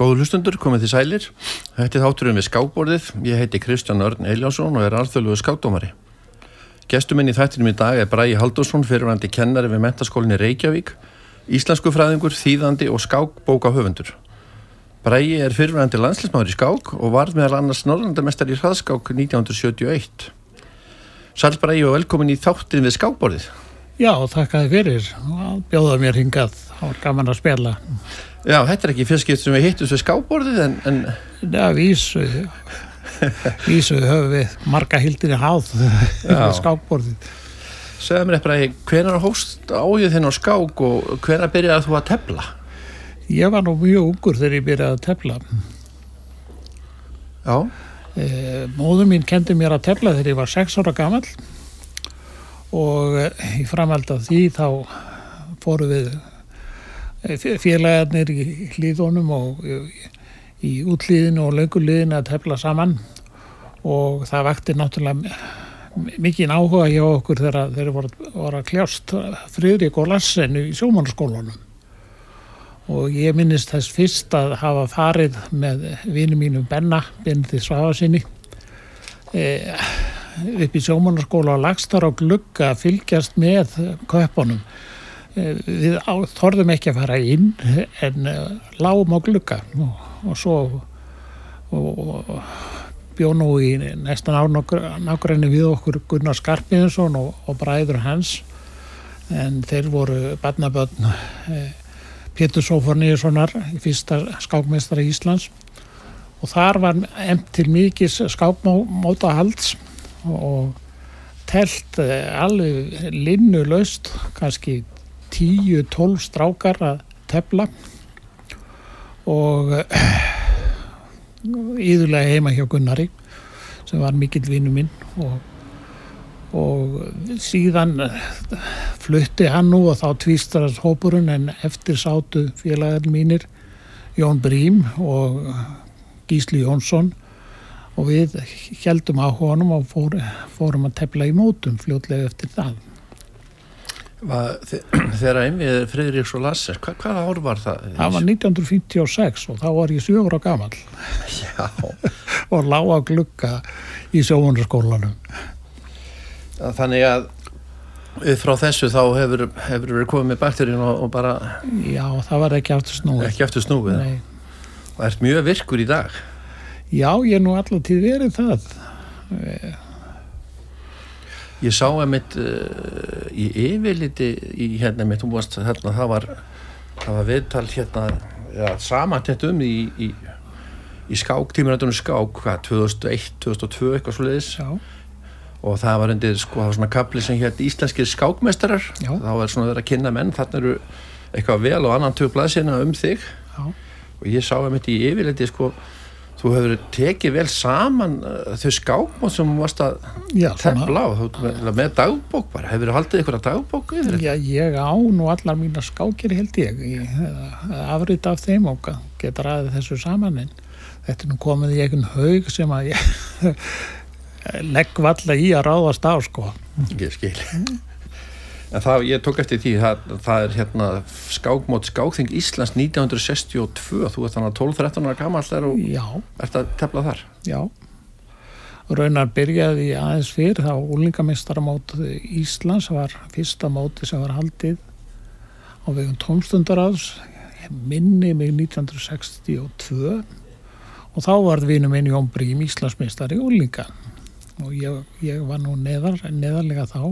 Góðu hlustundur, komið þið sælir. Þetta er þátturinn við skákborðið. Ég heiti Kristján Örn Eiljánsson og er alþjóðluðu skákdómari. Gestuminn í þættinum í dag er Bræi Haldursson, fyrirvændi kennari við mentaskólinni Reykjavík, íslensku fræðingur, þýðandi og skákbóka höfundur. Bræi er fyrirvændi landslismáður í skák og var meðal annars norðlandamestar í hraðskák 1971. Sæl Bræi og velkomin í þáttin við skákborðið. Já, þakka þið fyrir. Bjóða mér hingað. Það var gaman að spila. Já, þetta er ekki fyrstskipt sem við hittum við skákborðið en... en... Já, vísu. Vísu höfum við marga hildir í háð við skákborðið. Segða mér eitthvað, hvernig hóst ájöð þinn á skák og hvernig byrjaði þú að tefla? Ég var nú mjög ungur þegar ég byrjaði að tefla. Já. E, móður mín kendi mér að tefla þegar ég var 6 ára gammal og í framhald af því þá fóru við félagarnir í hlýðunum og í útlýðinu og löngulýðinu að tefla saman. Og það vakti náttúrulega mikið áhuga hjá okkur þegar þeir voru, voru að kljást Fridrik og Lassenu í sjómanskólanum og ég minnist þess fyrst að hafa farið með vinu mínum Benna, Benði Svafasinni e, upp í sjómanskóla og lagstar á glugga að fylgjast með köpunum við þorðum ekki að fara inn en lágum á glugga. Og, og svo og bjó nú í næstan ánágræni við okkur Gunnar Skarpinsson og, og bræður hans. En þeir voru barnaböðn eh, Pétur Sóforníussonar fyrsta skákmeistar í Íslands. Og þar var emt til mikið skákmóta halds og telt alveg linnu laust kannski 10-12 strákar að tefla og íðurlega heima hjá Gunnari sem var mikill vinnu minn og, og síðan flutti hann nú og þá tvístarast hópurinn en eftir sátu félagar mínir Jón Brím og Gísli Jónsson og við heldum á honum og fór, fórum að tefla í mótum fljótlega eftir það Þegar einvið Fridriks og Lasser, hva, hvaða ár var það? Það var 1956 og þá var ég sjögur á gamal og lág á glukka í sjóunarskólanum. Þannig að frá þessu þá hefur, hefur verið komið með bakterjun og, og bara... Já, það var ekki aftur snúið. Ekki aftur snúið. Nei. Og ert mjög virkur í dag. Já, ég er nú alltaf tíð verið það. Ég sá að mitt uh, í yfirliti í hérna mitt umvast hérna það var, það var viðtal hérna ja, samantett um í, í, í skák, tímuröndunum skák hvað, 2001, 2002 eitthvað svo leiðis og það var undir sko, það var svona kapli sem hérna íslenskir skákmestarar Já. þá var svona verið að kynna menn þarna eru eitthvað vel og annan tög blaðsina um þig Já. og ég sá að mitt í yfirliti sko Þú hefur tekið vel saman uh, þau skápmátt sem varst að tefla á, með, með dagbók bara, hefur þú haldið ykkur að dagbók við þetta? Já, ég á nú allar mína skákir held ég, ég afrið af þeim og geta ræðið þessu saman en þetta er nú komið í einhvern haug sem að ég legg valla í að ráðast á sko. Ég skil. En það, ég tók eftir því, það, það er hérna skákmót Skákþing Íslands 1962, þú ert þannig að 12-13 ára gammal þar og Já. ert að tefla þar. Já, raunar byrjaði aðeins fyrr, þá úlingamestaramót Íslands var fyrsta móti sem var haldið á vegum tónstundaráðs, minni mig 1962 og þá var vinum minn Jón Brím Íslandsmeistari úlinga og ég, ég var nú neðar, neðarlega þá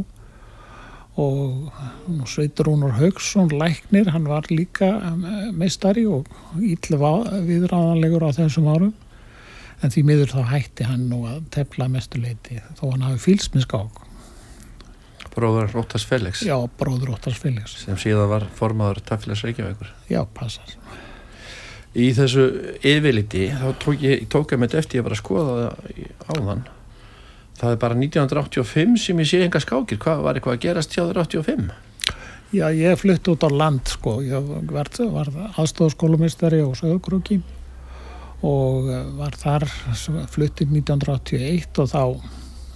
og Sveitur Rúnur Haugsson læknir, hann var líka meistari og ítla viðráðanlegur á þessum árum. En því miður þá hætti hann nú að tefla mestuleiti þó hann hafi fylgst með skák. Bróður Róttars Felix. Já, bróður Róttars Felix. Sem síðan var formaður Tafélags Reykjavíkur. Já, passar. Í þessu yfirliti þá tók ég, tók ég með eftir ég var að skoða það áðan það er bara 1985 sem ég sé enga skákir, hvað var eitthvað að gerast hjá þér 85? Já, ég flutti út á land sko, ég var, aðstofskólumistari á Söðugrúki og var þar fluttið 1981 og þá,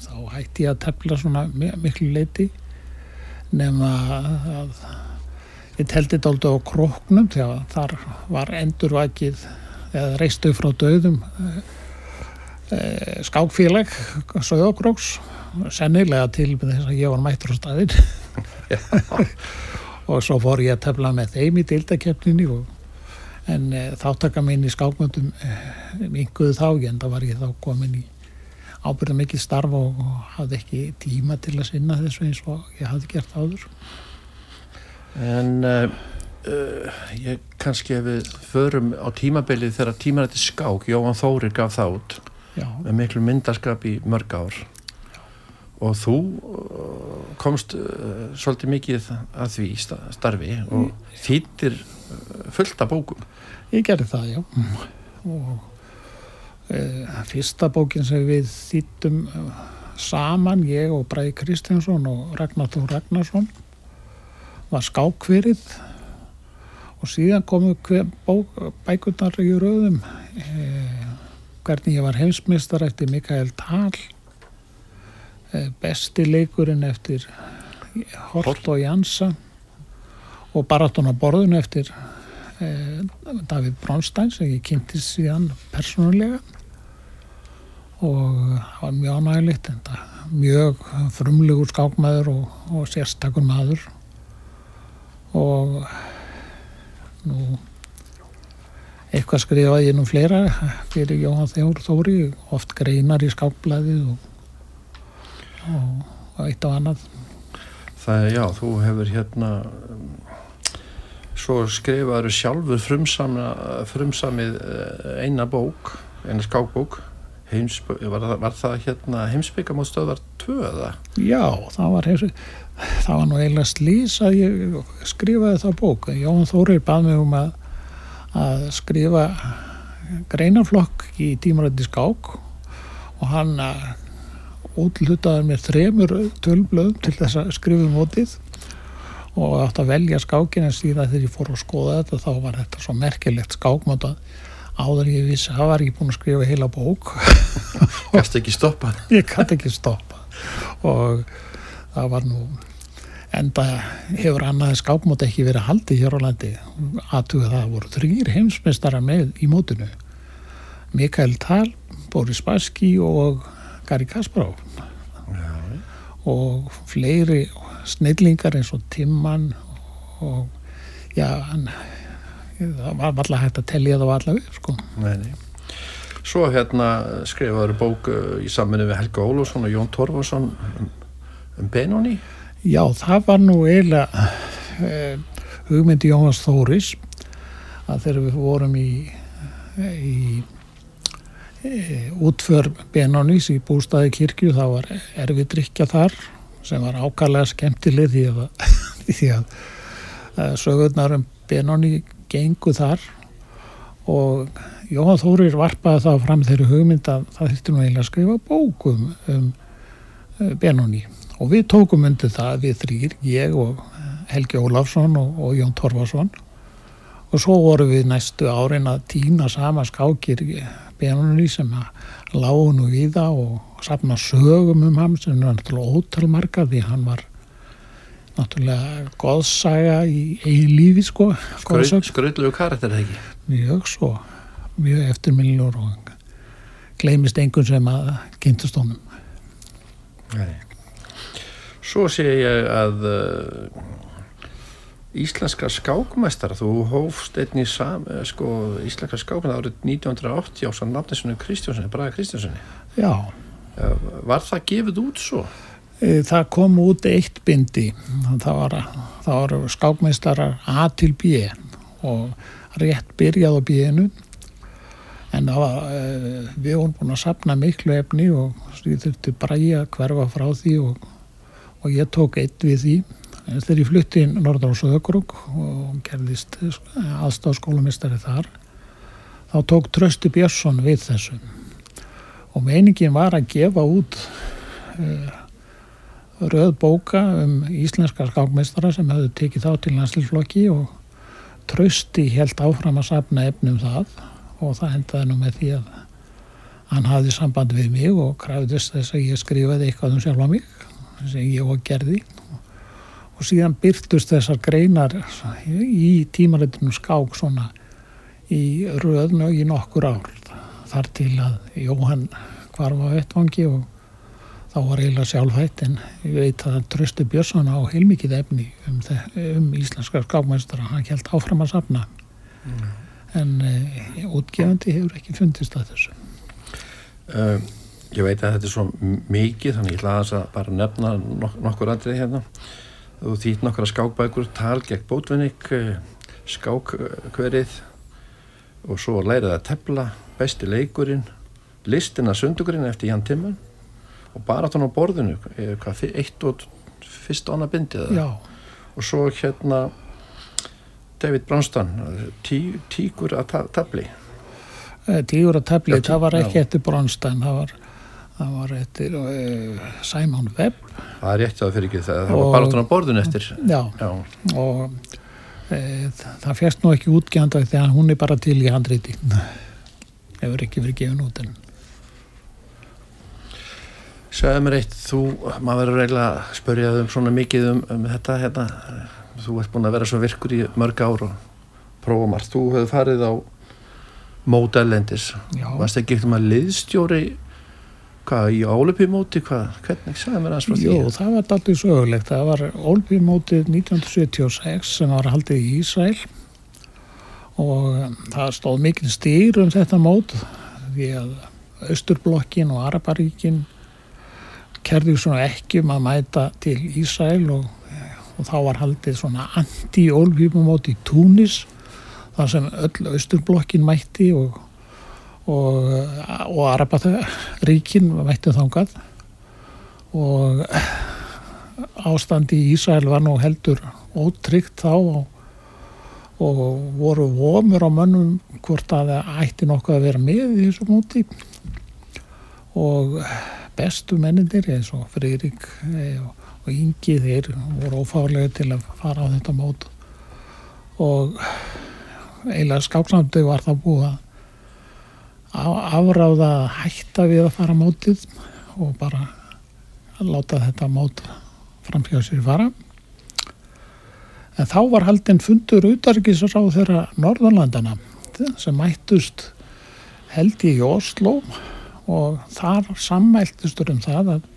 þá hætti ég að tefla svona miklu leiti nema að ég teldi þetta aldrei á króknum þegar þar var endurvækið eða reistu frá döðum skákfélag Söðokróks sennilega til þess að ég var mættur á staðinn. Og svo fór ég að tefla með þeim í deildakefninni en e, þáttaka minn í skákmöndum e, minguðu þá en það var ég þá komin í ábyrða mikið starf og, hafði ekki tíma til að sinna þessu eins og ég hafði gert áður. En uh, uh, ég kannski ef við förum á tímabilið þegar tímarætti skák Jóhann Þórir gaf það út. Með miklu myndarskap í mörg ár. Og þú uh, komst uh, svolítið mikið að því starfi og þýttir uh, fullt af bókum. Ég gerði það, já. Og e, fyrsta bókin sem við þýttum saman, ég og Bræði Kristjánsson og Ragnar Þór Ragnarsson var skákverið. Og síðan komu bækurnar í rauðum e, hvernig ég var heimsmystar eftir Mikael Thal besti leikurinn eftir Hort og Jansa og Baraton á borðun eftir eh, David Bronstein sem ég kynntist síðan persónulega. Og það var mjög ánægilegt en það mjög frumlegur skákmaður og, og sérstakur maður. Og nú eitthvað skrifaði nú fleira fyrir Jóhann Þjór Þóri oft greinar í skákblæðið og og, eitt og annað Það er já, þú hefur hérna svo skrifaður sjálfur frumsamið eh, eina bók eina skákbók var, var það hérna heimsbyggamót stöðar 2 eða? Já, það var það var nú eiginlega slís að ég skrifaði það bók Jón Þórið bað mig um að, að skrifa greinaflokk í tímarætti skák og hann útlutaður mér þremur tölblöðum til þess að skrifa um mótið og átt að velja skákin en síðan þegar ég fór að skoða þetta þá var þetta svo merkilegt skákmátt að áður ég vissi að það var ég búin að skrifa heila bók. Gæst ekki stoppa Ég gæti ekki stoppa og það var nú enda hefur annaði skákmátt ekki verið haldið hér á landi aðtuga það voru þrýr heimsmeistara með í mótinu Mikael Tal, Boris Baski og Gary Kasparov og fleiri snillingar eins og Timman og já, hann, það var alltaf hægt að tellja það var alltaf upp sko. Nei, nei. Svo hérna skrifaður bók uh, í saminu við Helga Ólússon og Jón Torfarsson um, um Benoni. Já, það var nú eiginlega eh, hugmyndi Jónas Þóris að þegar við vorum í, í Eh, útför Benónís í bústaði kirkju þá var erfið drikja þar sem var ákallega skemmtileg því að, því að, að sögurnar um Benóni gengu þar. Og Jóhann Þórir varpaði þá fram þeirri hugmynd að það þurfti nú eiginlega að skrifa bókum um eh, Benóni og við tókum undir það við þrýr, ég og Helgi Ólafsson og, og Jón Torfarsson og svo voru við næstu árin að týna sama skákir Benóni sem að lágu nú í það og sapna sögum um hann sem er náttúrulega ótalmarga því hann var náttúrulega goðsaga í eigi lífi sko Skröldluðu karakter eða ekki? Mjög svo, mjög eftirmiljur og gleimist einhvern sem að kynntast honum. Nei Svo sé ég að uh, íslenska skákmæstar þú hófst einni sam, eh, sko, íslenska skákmæstar árið 1980 á sann nafnisunni Kristjánssoni, Braga Kristjánssoni Já. Var það gefið út svo? Það kom út eitt bindi. Það var, það var skákmæstarar A til B og rétt byrjað á B-inu. En var, við vorum búin að sapna miklu efni og því þurfti Braga hverfa frá því og, og ég tók eitt við því. En þegar ég flutti í Norður á Söðugrúk og gerðist aðstáðskólamistari þar þá tók Trösti Björnsson við þessu. Og meiningin var að gefa út uh, röð bóka um íslenska skákmistara sem hefðu tekið þá til landslýflokki og Trösti held áfram að sapna efnum það og það endaði nú með því að hann hafði samband við mig og kræðist þess að ég skrifaði eitthvað um sjálfa mig sem ég og gerði. Og síðan byrtust þessar greinar í tímarættinu skák svona í röðnu í nokkur ár. Þar til að Jóhann hvarf á vettvangi og þá var eiginlega sjálfhætt en ég veit að Tröstu Björnsson á heilmikið efni um, um íslenska skákmæstra hann held áfram að sapna mm. en e, útgefandi hefur ekki fundist að þessu. Um, Ég veit að þetta er svo mikið þannig ég hlaðast að bara nefna nok nokkur andrið hérna. Þú þýtt nokkara skákbækur tal gegn bótvinnik eh, skákkverið og svo lærið að tefla besti leikurinn listina sundugurinn eftir Jan Timman. Og bara þannig á borðinu hvað, eitt og fyrst ána bindið og svo hérna David Bronston tí, Tíkur að tafli eh, Tíkur að tafli, það var ekki já. eftir Bronston það var, það var eftir uh, Simon Webb. Það er rétt að það fyrir ekki það það var bara þannig á borðinu eftir. Já, já. og e, það fjast nú ekki útgjönda þegar hún er bara til í handreiti hefur ekki verið gefin út en Sæði mér eitt, þú, maður verður eiginlega að spörja um svona mikið um, um þetta hérna, þú ert búin að vera svo virkur í mörg ár og prófa margt, þú hefði farið á mótælendis, varst ekki ekkert um að liðstjóri hvað, í álupimóti, hvað, hvernig sæði mér aðeins frá því? Jú, það var alltaf sögulegt, það var álupimótið 1976 sem var haldið í Ísæl og það stóð mikil stýr um þetta mót því að Östurblokkin og Araparíkin kerði svona ekki um að mæta til Ísæl og, og þá var haldið svona anti-ólfípumóti í Túnis þar sem öll austurblokkin mætti og, og, og Arabaríkin mætti þángað og ástandi í Ísæl var nú heldur ótryggt þá og, og voru vomur á mönnum hvort að það ætti nokkuð að vera með í þessu móti. Og bestu mennindir eins og Freyrík eh, og Ingi þeir voru ófálega til að fara á þetta mót. Og eiginlega skáksamtög var það búið að afráða að hætta við að fara mótið og bara láta þetta mót framfjáð sér fara. En þá var haldinn fundur útarkisar á þeirra Norðurlandana sem mættust held í Oslo og þar sammæltustur um það að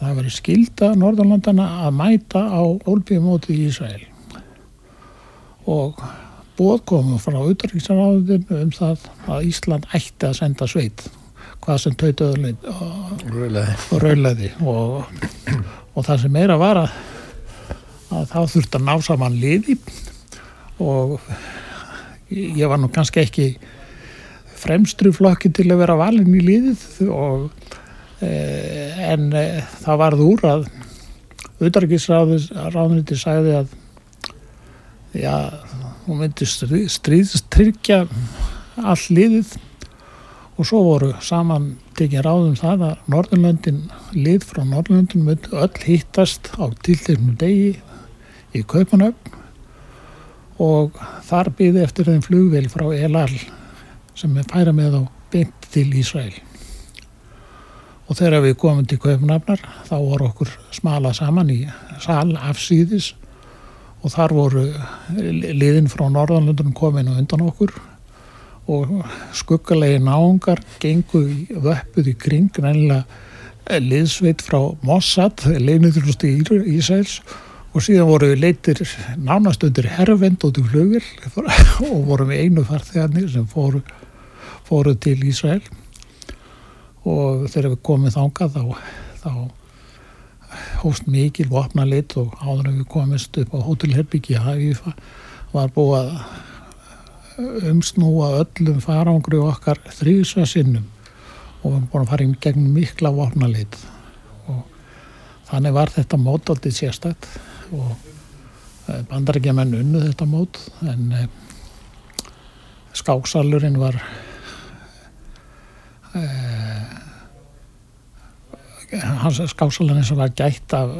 það veri skilda Norðurlandana að mæta á ólbíumóti í Ísrael. Og bóð komum frá auðvaríksaráðinu um það að Ísland ætti að senda sveit hvað sem tautuðu og raulaði og, og það sem meira var að, að þá þurfti að ná saman liði. Og ég var nú kannski ekki fremstru flokki til að vera valin í líðið og, e, en e, það varð úr að auðarkisráðuniti sagði að já, hún myndi stríðstryggja all líðið og svo voru saman tekið ráðum það að Norðurlöndin lið frá Norðurlöndin myndi öll hittast á tilteknum degi í Kaupanöfn og þar býði eftir þeim flugvel frá Elal sem er færa með á beint til Ísrael. Og þegar við komum til Kaupnafnar þá voru okkur smala saman í sal afsýðis og þar voru liðin frá Norðanlundunum komin og undan okkur. Og skuggalegi náungar gengu vöppuð í kring nefnilega liðsveit frá Mossad leinuðurlusti í Ísæls og síðan voru við leitir nánast undir herrvend út í flugil og voru við einu farþegarnir sem fóru fóru til Ísrael. Og þegar við komum þangað þá, þá hóst mikil vopna lit og áður en við komist upp á hótelherbyggi var búið að umsnúa öllum farangri okkar þrýsa sinnum og við erum búin að fara í gegnum mikla vopna lit og þannig var þetta mót aldrei sérstætt og eh, bandarækjaman unnu þetta mót en eh, skáksalurinn var Eh, hans skásalan eins og var gætt af,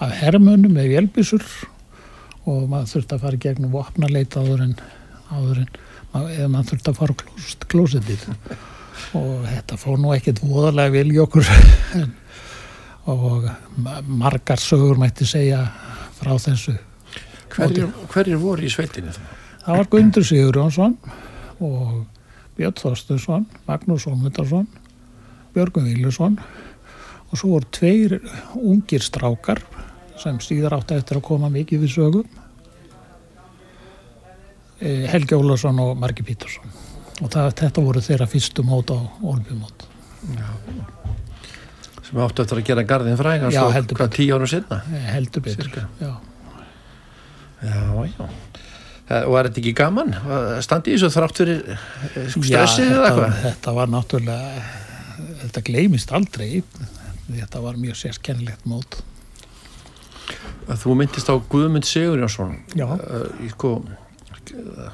af herrmönnum með vélbísur og maður þurfti að fara gegnum vopnarleita áður en, áður en eða maður þurfti að fara klóst, klósetið og þetta fór nú ekkert voðalega okkur og margar sögur mætti segja frá þessu Hverjir, hverjir voru í sveitinu? Það var Gundur Sigur Jónsson og Björn Þorstursson, Magnús Olmundarsson, Björgun Vílusson og svo voru tveir ungir strákar sem síðar átti eftir að koma mikið við sögum Eh, Helgi Ólafsson og Margi Pítursson og það, þetta voru þeirra fyrstu mót á Olbjumót sem áttu eftir að gera garðin fræg Já, heldur hvað tíu árum sinna heldur betur já. já, já. Og er þetta ekki gaman að standa í þessu þrátt fyrir eh, stressið eða eitthvað? þetta var náttúrulega þetta gleymist aldrei þetta var mjög sérskennilegt mót. Þú myndist á Guðmund Sigurjónsson. Já. uh, sko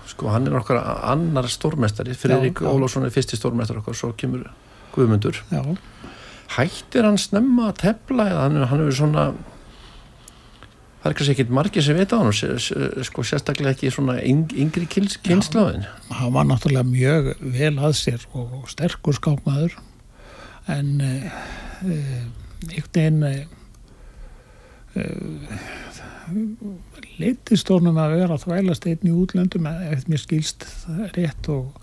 sko hann er okkar annar stórmestari já. Ólafsson er fyrsti stórmestari okkar svo kemur Guðmundur. Já, hættir hann snemma að tefla eða hann, hann er svona það er kannski ekkit margir sem veit á hann sko sérstaklega ekki svona yng, yngri kyns, kynslaðin hann var náttúrulega mjög vel að sér og sterkur skápmaður en uh, uh, einhvern veginn uh, leitist honum að vera að þvælast einn í útlöndum eftir mér skilst rétt og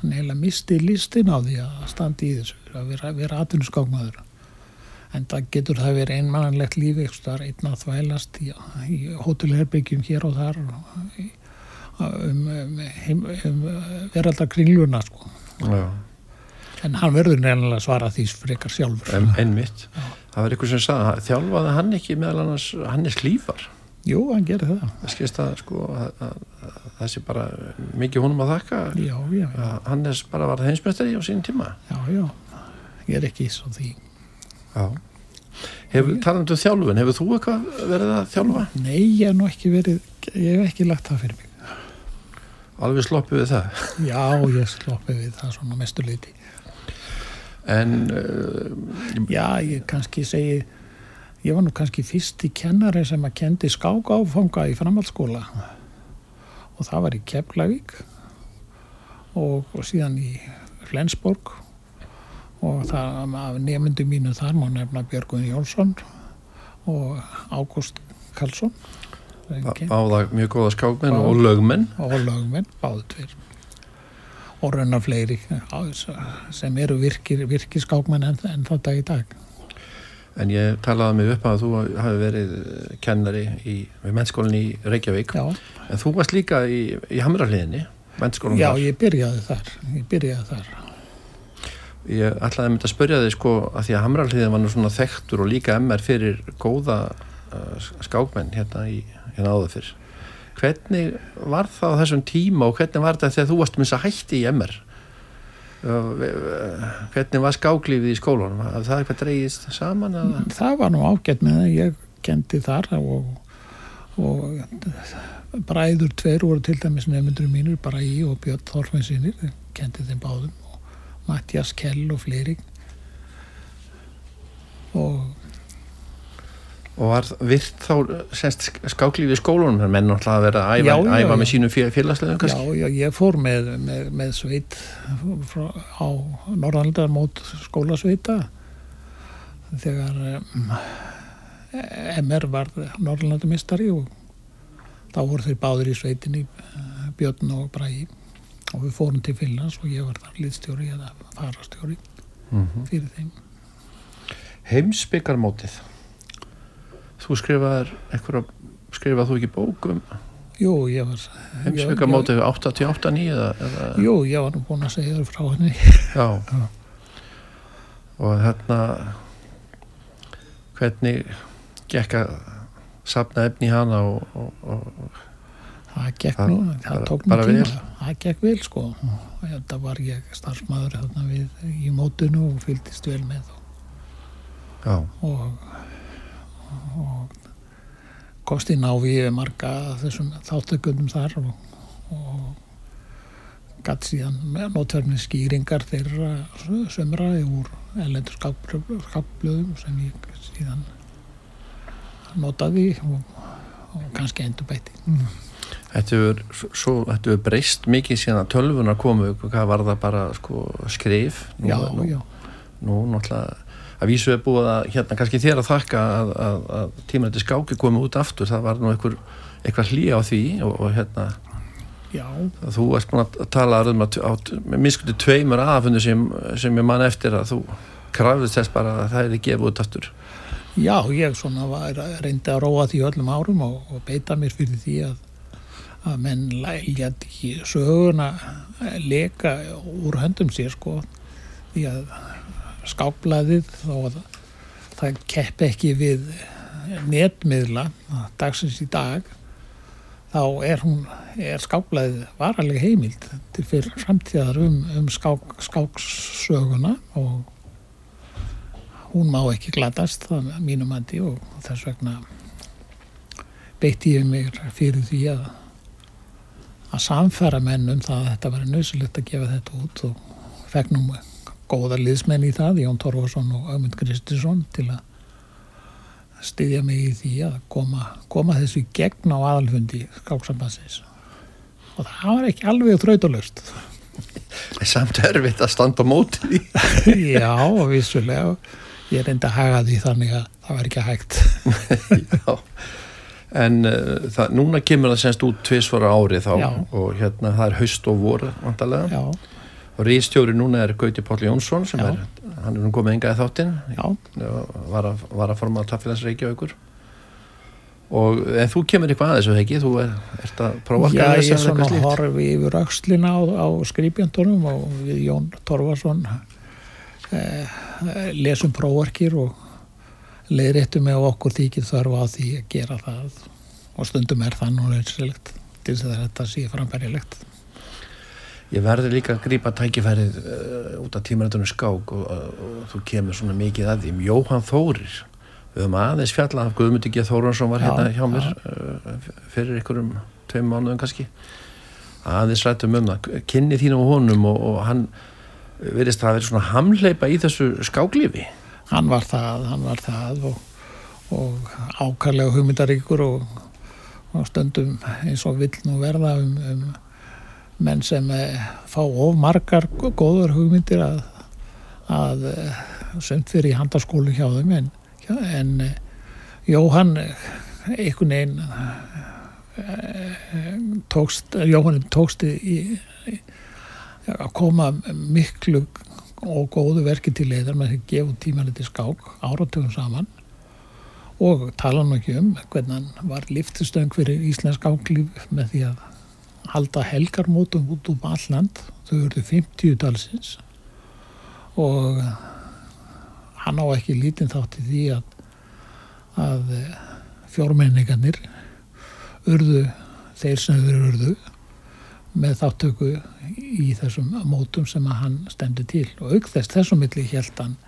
hann heila misti listin á því að standa í þessu að vera, vera atvinnuskápmaður en það getur það verið einmannlegt lífi eitthvað einn að þvælast í, í hótelherbyggjum hér og þar í, um, um, heim, um veraldakringluna sko. já en hann verður nefnilega að svara því frekar sjálfur. En, einmitt. Það var eitthvað sem sagði, þjálfaði hann ekki meðal annars Hannes Lífar Jú, hann gerir það. Það skilst að sko að, að, að það sé bara mikið honum að þakka. Já, já, já, að Hannes bara var heimsmeistari á sín tíma. Já, já. ég er ekki svo því. Já. Hefur, talandu um þjálfun, hefur þú eitthvað verið að þjálfa? Nei, ég hef nú ekki verið ég hef ekki lagt það fyrir mig. Alveg sloppið við það. Já, ég sloppi við það svona mestu leiti en uh, Já, ég kannski segi ég var nú kannski fyrst í kennari sem að kendi skák áfanga í framhaldsskóla. Og það var í Keflavík og, og síðan í Flensborg. Og það af nefndu mínu þar má nefna Björgun Jónsson og Ágúst Karlsson. Það mjög góða skákmenn og lögmenn. Og lögmenn, báðu tveir og raunar fleiri sem eru virkir, virkir skákmenn en, en þetta í dag. En ég talaði mig upp að þú hafi verið kennari í, við mennskólinni í Reykjavík. Já, en þú varst líka í, í Hamrarliðinni mennskólinni já þar. ég byrjaði þar ég byrjaði þar. Ég ætlaði að mynda að spyrja þig sko að því að Hamrarliðin var nú svona þekktur og líka MR fyrir góða uh, skákmenn hérna í hérna áður fyrr hvernig var það á þessum tíma og hvernig var þetta þegar þú varst minnst að hætti í MR hvernig var skáklífið í skólanum? Að það eitthvað dreigist saman eða? það var nú ágætt með að ég kendi þar og, og bræður tveir voru til dæmis nefndur mínur, bara í og Björn Þorfinsinir, kendi þeim báðum og Mattias Kell og fleiri. Og og var virt þá semst skáklífið í skólanum en menn náttúrulega að vera að æfa, Já, æfa já. með sínum félagslegum Já, kannski já, ég fór með, með, með sveit frá, á Norðanaldar mót skólasveita þegar um, MR var Norðanaldamistari og þá voru þeir báður í sveitinni eh, Björn og Bræði og við fórum til Finnlands og ég var þar liðstjóri eða farastjóri mm fyrir þeim. heimsbyggarmótið þú skrifaðir eitthvað skrifað þú ekki bók um Jú, ég var... heimsbyggarmótið 88-9 eða, eða Jú, ég var nú búin að segja þér frá henni. já og hérna hvernig gekk að safna efni hana og, og, og Það gekk Það- nú, það bara- tók nú tíma. vel. Það gekk vel sko. Og þetta var ég starfsmæður þarna við í mótinu og fylgdist vel með já, og, og kosti návi marga þessum þáttökundum þar og, og gatt síðan með nótverðni skýringar þeirra sömra úr ellendur skápblöðum sem ég síðan notaði og, og kannski endur hefur, svo, þetta hefur breyst mikið síðan að tölvunar komu, hvað var það bara sko, skrif? Nú, Já, nú, já. nú náttúrulega að vísu er búið að, hérna, kannski þér að þakka að, að, að tímanætti skáki komið út aftur, það var nú einhver, eitthvað hlýja á því og, og hérna Já, þú ert búin að tala um að á miskundi tveimur aðfundu sem, sem ég man eftir að þú krafðist þess bara að það er gefið út aftur. Já, ég svona var, reyndi að róa því öllum árum og, og beita mér fyrir því að, að menn læljandi ekki söguna leka úr höndum sér sko. Því að skápblæðið þó að það kepp ekki við netmiðla dagsins í dag þá er hún er skápblæðið varalega heimild til fyrir framtíðar um, um skák, skáksöguna og hún má ekki glatast það er mínum andi og þess vegna beitti ég mig fyrir því að að samfæra menn um það að þetta var nöðsulegt að gefa þetta út og fegnum góða liðsmenn í það, Jón Torfarsson og Ögmund Kristinsson til að styðja mig í því að koma, koma þessu gegn á aðalfundi skáksambansins og það var ekki alveg þrautalöst Samt erfitt að standa á móti því. Já, vissulega. Ég reyndi að haga því þannig að það var ekki hægt. Já. En uh, það, núna kemur það semst út tviðsvara ári þá Já. og hérna það er haust og voru vantarlega Já, og ríðstjóri núna er Gauti Páll Jónsson sem Já. er, hann er nú komið enga í þáttinn. Var að, var að forma taffélags Reykjavíkur. Og en þú kemur eitthvað aðeins og ekki, þú er, ert að prófa já að ég eða svona slíkt. horfi yfir öxlina á, á skrifjandunum og við Jón Torfarsson eh, lesum prófarkir og leiðréttum með okkur þykir þörf á því að gera það. Og stundum er það nú reynsilegt til þess að þetta sé framfærilegt Ég verður líka að grípa tækifærið uh, út af tímarættunum skák og, og, og þú kemur svona mikið að því. Jóhann Þórir, við höfum aðeins fjalla af Guðmundi G. Þórensson var hérna hjá mér uh, fyrir einhverjum tveim mánuðum kannski. Aðeins rættum um það, kynni þínu og honum og, og hann verðist að vera svona hamleipa í þessu skáklífi. Hann var það, hann var það og, og ákarlega hugmyndaríkur og, og stundum eins og vill nú verða um, um menn sem eh, fá of margar góður hugmyndir að, að eh, sumt fyrir í handaskólu hjá þeim en, en eh, Jóhann einhvern veginn tókst Jóhann tókst í, í, að koma miklu og góðu verki til leiðar með að gefa tímaliti skák áratugum saman. Og tala nú ekki um hvernig hann var liftistöng fyrir íslensk skáklíf með því að halda helgarmótum út um all land. Þau verðu 50 talsins. Og hann á ekki lítinn þátt í því að að fjórmenningarnir urðu þeir sem þeir urðu með þáttöku í þessum mótum sem að hann stemdi til. Og auk þess þessum milli held hann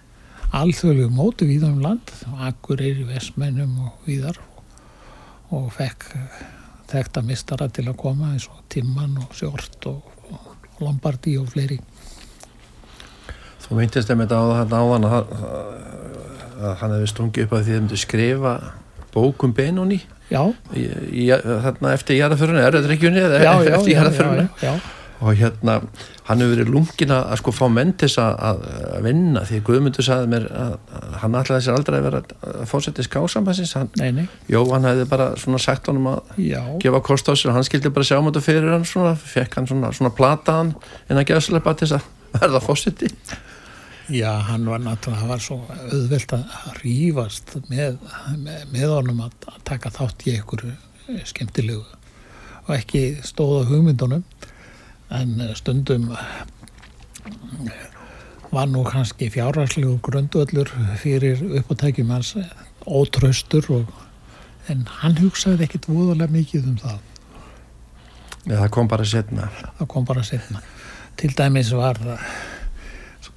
alþjóðlegu mótu víða um land Akureyri, Vestmennum og víðar og fekk þekta mistara til að koma eins og Timman og Sjort og, og Lombardi og fleiri. Þú meintist þeim þetta á þetta áðan að, að hann hefði stungið upp að því að þið myndu skrifa bókum Benóni Já, í, í, þarna eftir jarðaförunni, er þetta ekki unni já, já, já, já. Og hérna hann hefur verið lungin að, sko fá menn til þess að, að vinna. Því Guðmundur sagði mér að, að hann ætlaði sér aldrei að vera að fórseti skásambansins hann, jó, hann hefði bara svona sagt honum að já, gefa kost á sér. Og hann skildi bara sjá um þetta fyrir hann svona, fekk hann svona, svona plataðan en að gefa sleppa til þess að verða fórseti já, hann var náttúrulega, það var svo auðvelt að rífast með, með, með honum að, að taka þátt í einhverju skemmtilegu. Og ekki stóða hugmyndunum en stundum var nú kannski fjárhagslegu grundvöllur fyrir uppátækjum hans ótraustur og, en hann hugsaði ekkit voðalega mikið um það. Já, það kom bara setna það kom bara setna til dæmis var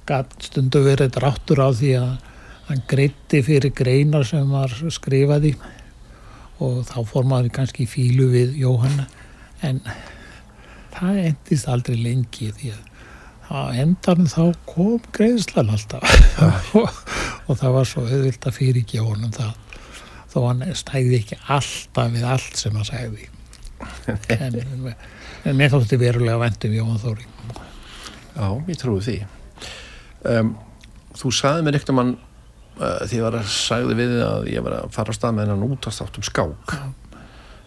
gat stundu verið dráttur á því að hann greitti fyrir greinar sem var skrifaði og þá fór maður kannski fílu við Jóhanna en það endist aldrei lengi því að á endanum þá kom greiðslan alltaf. Og, og það var svo auðvilt að fyrirgefa honum það. Þó hann stæði ekki alltaf við allt sem hann sagði. En, en mér þótti verulega vendum Jóhann Þóri Já, ég trúi því. Um, Þú sagði mér ekkert um hann uh, því að sagði við að ég var að fara á stað með hennan útastáttum skák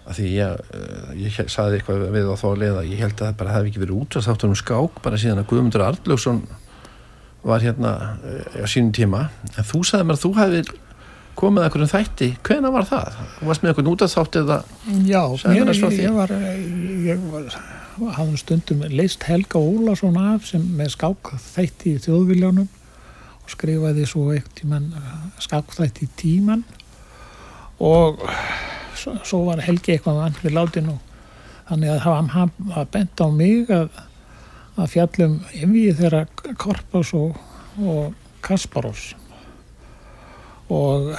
að því ég, uh, ég saði eitthvað við á þá leið að ég held að það bara hefði ekki verið útastáttur um skák bara síðan að Guðmundur Arljóksson var hérna uh, á sínum tíma en þú sagði mér að þú hefði komið að einhverjum þætti, hvena var það? Varst með einhvern útastátt eða Já, mér, því. ég var, ég var hafði stundum leist Helga Ólason af sem með skákþætti í þjóðviljónum og skrifaði svo eitt tíman skákþætti í tíman og svo, var Helgi eitthvað vann við látin og þannig að hann var bent á mig að, að fjallum yfir þeirra Korpás og, og Kasparós. Og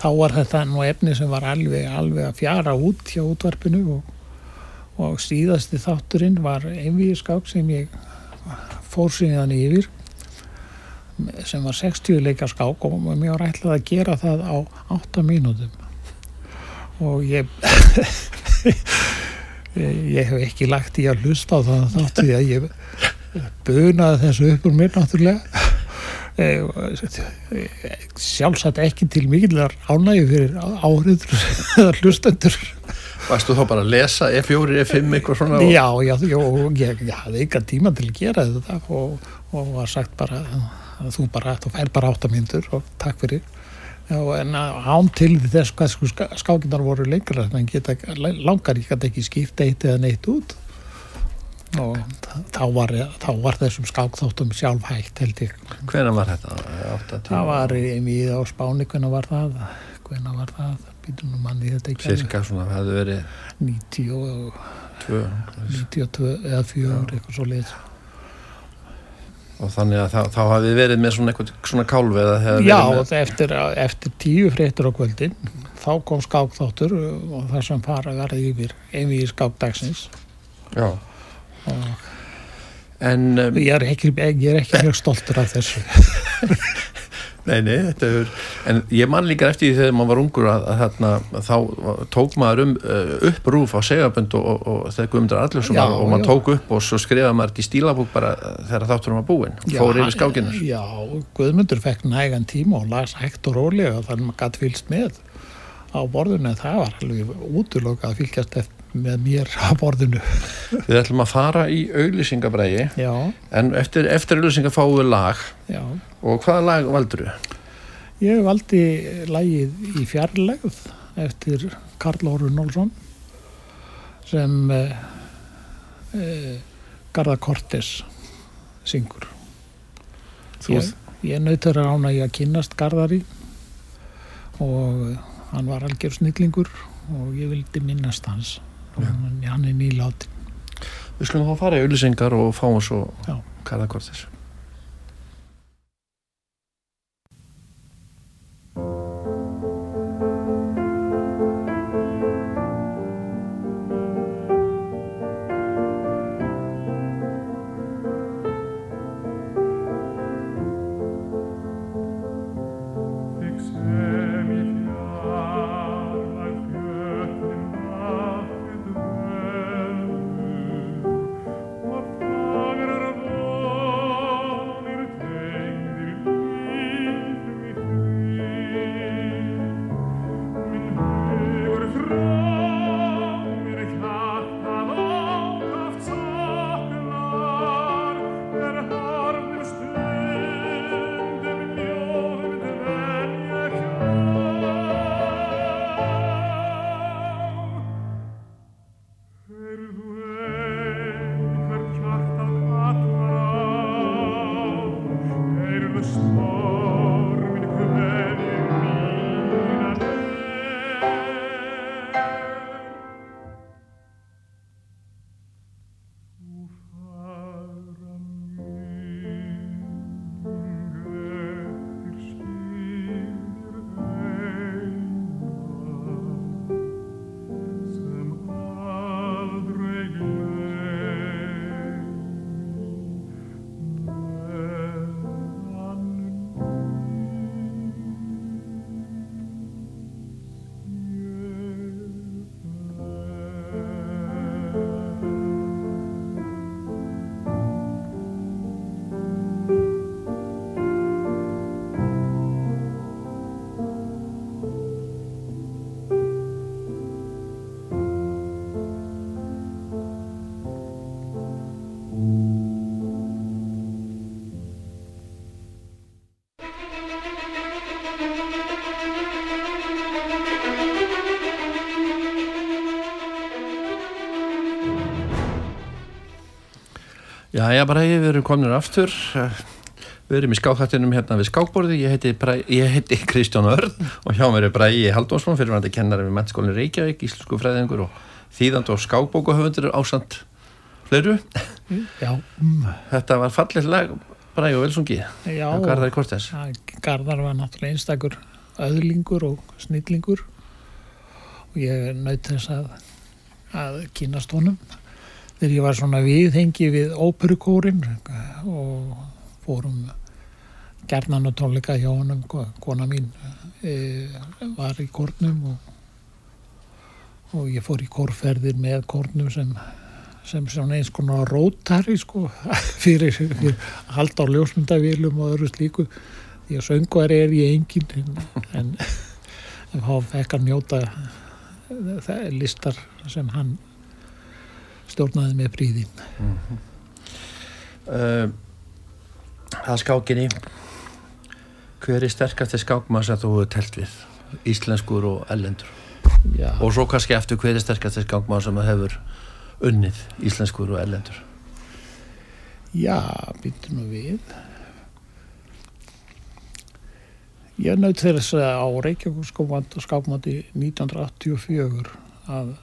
þá var þetta nú efni sem var alveg, alveg að fjara út hjá útvarpinu og, og síðasti þátturinn var einvíðskák sem ég fór síðan yfir sem var 60 leika skák og mér var ætlað að gera það á 8 mínútum og ég ég hef ekki lagt í að hlusta á það þáttu því að ég bunaði þessu upp úr mér náttúrulega. Eh, sjálfsagt ekki til mikillar ánægi fyrir áhriður eða hlustendur. Varst þú þá bara að lesa E F4, E5 eitthvað svona? Og, já, já, já, ég, ég hafði engan tíma til að gera þetta og, og var sagt bara að þú bara, þú fær bara áttamyndur og takk fyrir já, en án til þess hvað sko, skákinar voru lengra en geta, langar ég gæti ekki skipta eitt eða neitt út. Og þá var, þá var þessum skákþáttum sjálf hægt held ég. Hvena var þetta? 8, 10, það var í á Spáni hvernig var það? Hvernig var það, býtum nú manni þetta ekki cirka svona, það hefði verið 90 og 2 92 eða 4 eitthvað svo leið og þannig að þá, þá hafið verið með svona eitthvað svona kálfi eða hefði Já, eftir, eftir tíu fréttur á kvöldin þá kom skákþáttur og það sem fara verði yfir einvið skákdagsins með já, og en um, ég er ekki, er ekki mjög stoltur af þessu nei, nei, þetta hefur en ég man líka eftir því þegar maður var ungur að, að þarna, þá tók maður um uh, upp rúf á segabönd og, og, og þegar Guðmundur Arljósson Já, var og maður tók upp og svo skrifaði maður þetta í stílabúk bara uh, þegar þátturum var búinn fór yfir skákinar Já, Guðmundur fekk nægan tíma og las hægt og rólega þannig að maður gæti fylgst með á borðinu en það var alveg útlokað að fylgjast eftir með mér á borðinu. Við ætlum að fara í auglýsingabrægi Já, en eftir, eftir auglýsinga fáum við lag. Já. Og hvaða lag valdur Ég valdi lagið í fjarlægð eftir Karl Orun Nólsson sem uh, uh, Garða Kortes syngur. Þú, Ég, ég nautur að rána ég að kynnast Garðari og hann var algjör snillingur og ég vildi minnast hans og hann, er nýlátt. Við skulum þá fara í auglýsingar og fáum svo Já. Jæja, Bræði, við erum komin aftur. Við erum í skákhattinum hérna við skákborði. Ég heiti, ég heiti Kristján Örn og hjá mér er Bræði Haldónsson, fyrirvændi kennari við mennskólinn Reykjavík, íslensku fræðingur og þýðand og skákbókahöfundur ásand fleiru. Já, mm, Þetta var fallið lag, Bræði og velsungið. já. Garðar Kortes. að Garðar var náttúrulega einstakur öðlingur og snillingur og ég naut þess að, að kynast honum þegar ég var svona viðhengi við óperukórin og fórum gerðnan og tónleika hjá honum ko- kona mín e, var í kórnum og, og ég fór í kórferðir með kórnum sem sem svona eins konar rótari sko fyrir, fyrir að halda á ljósmyndavílum og öðru slíku. Því að söngvari er ég engin en, þá fekk að njóta það listar sem hann stjórnaði með príði Uh, það skákinni. Hver er sterkasti skákmann sem þú hefur telt við? Íslenskur og ellendur. Já, Og svo kannski eftir hver er sterkasti skákmann sem hefur unnið íslenskur og ellendur. já býttu nú við ég naut þess að á Reykjavík skápmáti 1984 að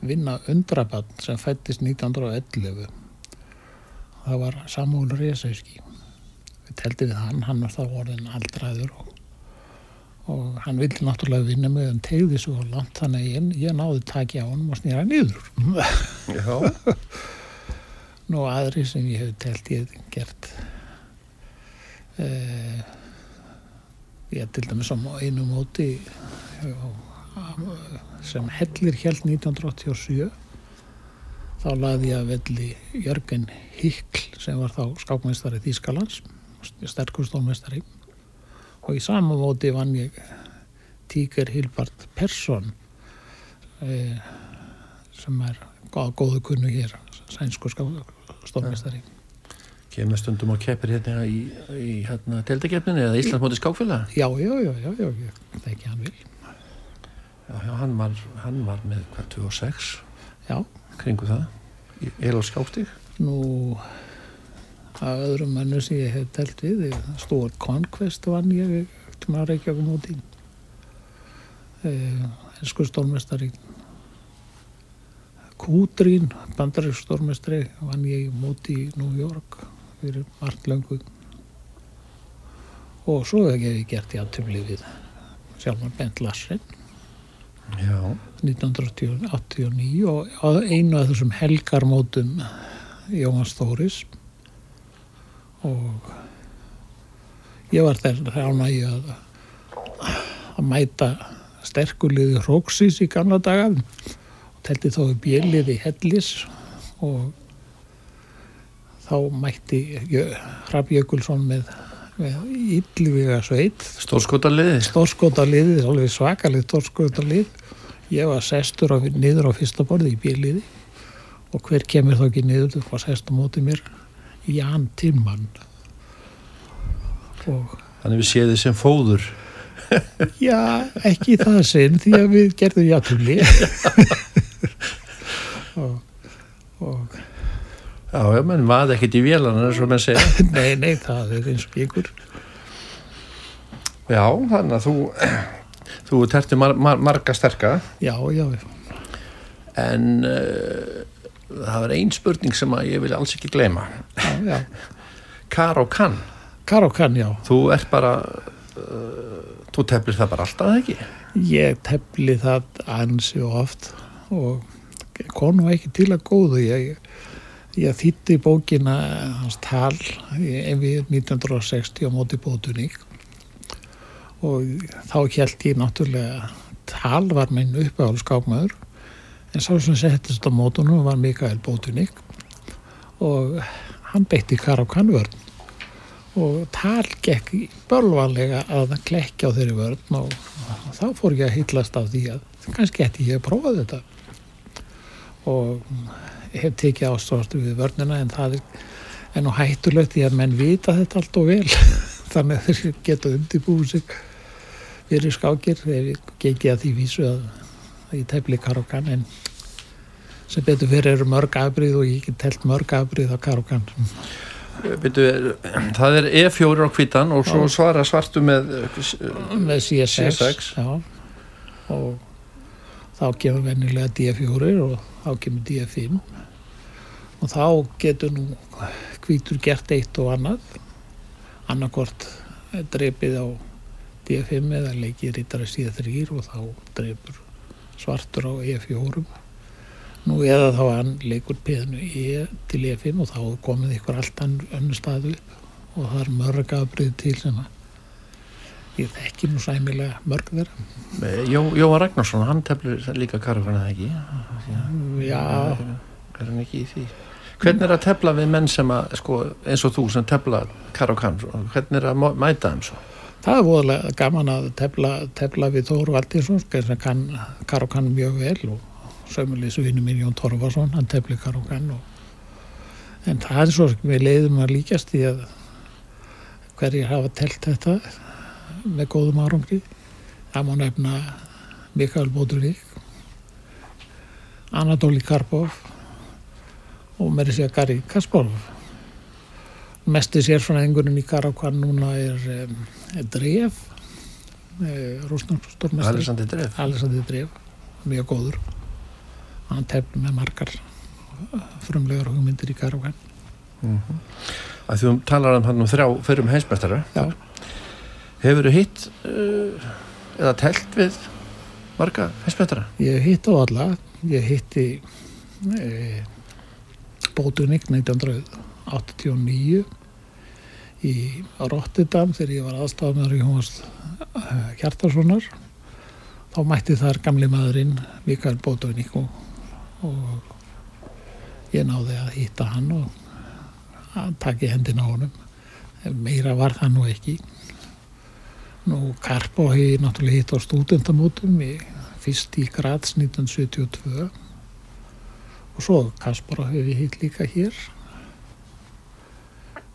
vinna undrabann sem fættist 1911 það var Samúl Resauski við teldi við hann, hann var þá orðin aldraður og, og hann vildi náttúrulega vinna með hann tegði svo langt þannig að ég, ég náði taki á hann og snýra niður. Já. nú aðri sem ég hef telt ég hef gert uh, ég til dæmis á einu móti eh, sem hellir held 1987 þá laði ég að velli Jörgen Hikl sem var þá skákmeistari Þýskalands sterkur stólmeistari og í sama móti vann ég Tíker Hilbert Persson eh, sem er góð, góðu kunnu hér sænsku stólmeistari Kemur stundum og keppir hérna í, í hérna, deildakefninu eða Íslandsmóti skákfélag. já, já, já, já, já, ég þekki hann vil Já, já, hann var, hann var með hvað, 26 já, kringu það. Í Eló skákstík. nú að öðrum mönnu sem ég hef telt við Stór Conquest vann ég til maður Reykjavík móti eh, ensku stórmestari Kúdrín bandarík stórmestari vann ég í móti í New York fyrir margt löngu og svo hef ég gert í aðtöfli við sjálfan Bent Larsen. 1989 og einu af þessum helgarmótum Jóhanns Þóris. Og ég var þær rána í að að mæta sterkuliði Róksis í gamla daga. Og telti þó í bjöliði Hellis. Og þá mætti Hrafn Jökulsson með, með Yllivíga sveit Stórskotarliði. stórskotaliðið, alveg svakalið stórskotalið. Ég var sestur á, niður á fyrsta borði í bíliði og hver kemur þá ekki niður, þú var sest á móti mér, Jan Timmann. Og Þannig við séð þið sem fóður. já, ekki það sinn því að við gerðum játtumli. og, og Já, já, menn vaði ekkert í vélanar, eins og menn segja. nei, nei, það er eins og ykkur. Já, þannig að þú, þú terti mar, mar, marga sterka, Já, já, en uh, það var ein spurning sem að ég vil alls ekki gleyma. já, já. Kar og kann, Karokan, já. þú ert bara, uh, þú teflir það bara alltaf, ekki? Ég tefli það ansi oft og kom nú ekki til að góðu. Ég, ég þýtti bókina hans tal við 1960 á móti bótuník og þá held ég náttúrulega tal var minn uppáhald skápmaður en sá sem settist á mótunum var Mikael Bótuník og hann beitti kar á kannvörn. Og tal gekk bölvanlega að klekja á þeirri vörn og þá fór ég að hillast af því að kannski ætti ég að prófa þetta. Og hef tekið ástofastu við vörnina en það er, er nú hættulegt því að menn vita þetta allt og vel. Þannig að þeir geta undirbúið sig fyrir skákir. Ég gengið að því vísu að, að ég tefli karokan en sem betur fyrir eru mörg afbrið og ég get telt mörg afbrið á Karokan. Byrju, það er E4 á kvítan og svo svara svartu með uh, með CSX, CSX. Já, og þá kemur vennilega D4 og þá kemur D5 og þá getur nú hvítur gert eitt og annað. Annarkort dreipið á D5 eða leikið rítari C3 og þá dreipur svartur á E4 nú eða þá hann leikur peðinu E til E5 og þá komið ykkur allt önnu staðu upp. Og það er mörg afbrið til sem að ég þekki nú sæmilega mörg þeirra. Jó, Jóa Ragnarsson, hann teflir líka karafana það ekki? Já, er hann ekki í því? Hvernig er að tefla við menn sem að sko, eins og þú sem tefla karakan hvernig er að mæta þeim svo? Það er voðalega gaman að tefla, tefla við Þóru Valdinsson sem kann Karokan mjög vel og sömulegis vinnu minn Jón Torfarsson hann tefli Karokan og... en það er svo sem við leiðum að líkast í að hverjir hafa telt þetta með góðum árangri. Það má nefna Mikael Bóturík Anadóli Karpov og með þessi að Gary Kasparov. Mesti sérfræðingurinn í Karokan núna er, er Dref eh, rúsnarstormestri Alessandi Dref Alessandri Dref, mjög góður. Hann tefn með margar frumlegar hugmyndir í Karokan að þú talar um hann um þrjá fyrrum heimsmeistara. Já. hefur þú hitt uh, eða telt við marga heimsmeistara? Ég hitt á alla, ég hitti e, Bótunik 1989 í Rotterdam þegar ég var aðstafnur í Jónas Hjartarssonar þá mætti þar gamli maðurinn Mikael Bótunik og, og ég náði að hitta hann og að taki hendina á honum. Meira var það nú ekki. Nú, Karpo hef ég náttúrulega hitt á stúdendamótum fyrst í Graz 1972 og svo Kaspara hef ég hitt líka hér.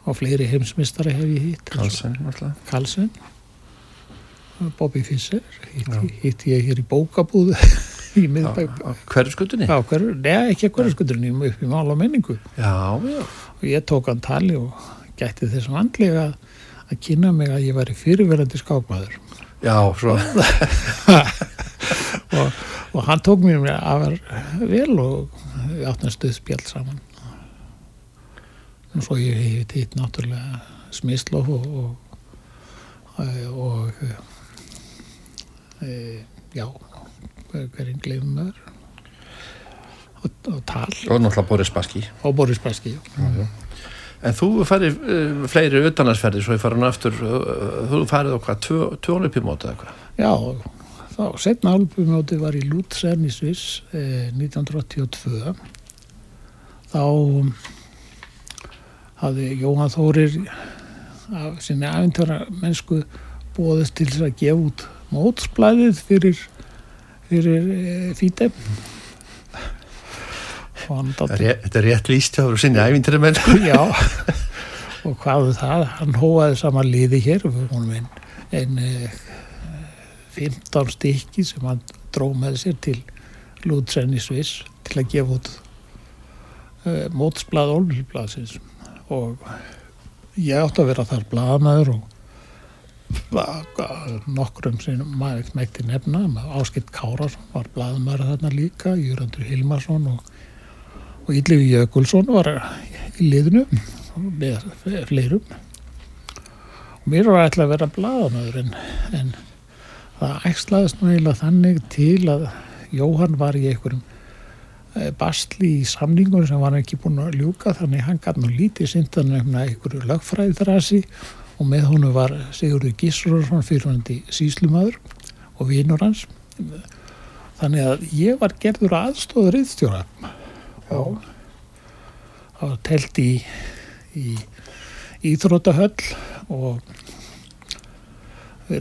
Og fleiri heimsmystari hef ég hitt. Karlsson Karlsson Bobby Fischer hitti ég hér í bókabúðu í miðbæk á hverju skutunni Já, hverju, neða ekki skuturinn upp í mála menningu. Já, já, og ég tók hann tali og gætti þess vandlega að, kynna mig að ég væri fyrirverandi skápmaður já, svo. Og, og hann tók mér með afar vel og við áttum stuð spjall saman. Og svo ég hef hitt náttúrulega Smislov og og, og e, já hverjum gleifum maður. Og, og tal. Og náttúrulega Boris Baski og Boris Baski en þú farið uh, fleiri utanarsferði svo ég farið hann aftur uh, þú farið á hvað, tvö, tvö olipimóti eða hvað Já, þá setna albumjóti var í Lutsen í Sviss eh, 1982 þá hafði Jóhann Þórir af sinni afintöra mennsku bóðist til þess að gefa út mótsblæðið fyrir fyrir e, og hann Þetta er rétt- líst þú sinni ævintri mennsku Já, og hvað við það, hann hóaði saman liði hér og einn ein, eh, 15 stykki sem hann dró með sér til Lutsen í Sviss til að gefa út uh, mótsblað Olmilblaðsins og ég átti að vera þar blaðamæður og nokkrum sem maður mætti nefna Áskilt Kárasson var blaðamæður þarna líka Júrandur Hilmarsson og og Yllifi Jökulsson var í liðinu með fleirum. Og mér var ætla að vera blaðamöður en, en það ægslaðist nú eiginlega þannig til að Jóhann var í einhverjum eh, basli í samningun sem var ekki búin að ljúka þannig hann gæti nú lítið sindan um einhverju lögfræðiþrasi og með honum var Sigurður Gísurarsson fyrirhandi síslumadur og vinur hans. Þannig að ég var gerður aðstóður yðstjóra og það var telt í, í íþrótahöll og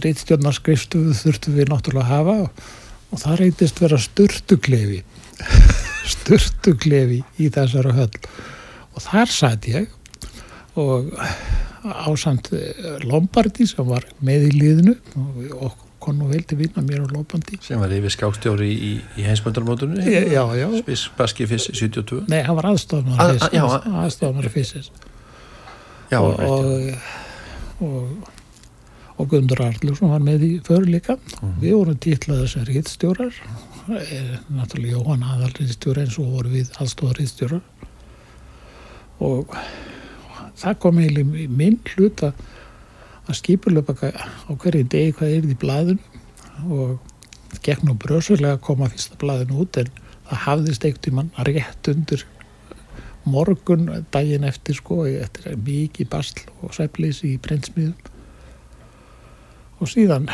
reytstjórnarskrifstuðu þurftum við náttúrulega að hafa og, og það reytist vera sturtuklefi sturtuklefi í þessara höll. Og þar satt ég og ásamt Lombardi sem var með í liðinu og, og kon nú vel til vinna mér og lópandi. sem var yfir skákstjóri í, í heimsmyndarmótunni Já, já, Spiss Baski Fiss 72 nei, hann var aðstofnar já, að- aðstofnar Já, og, og, og, og Guðmundur Arlursson var með í för líka. Við vorum titlaði sem rítstjórar, Eh, náttúrulega Jóhann aðal rítstjóra eins og voru við aðstofar rítstjórar og það kom eiginlega í minn hlut að skipulöpa á hverju degi hvað er í blaðinu. Og nú brösulega að koma fyrsta blaðinu út en það hafðist einhvern tímann rétt undir morgun daginn eftir sko eftir mikið basl og svefleysi í prentsmiðum og síðan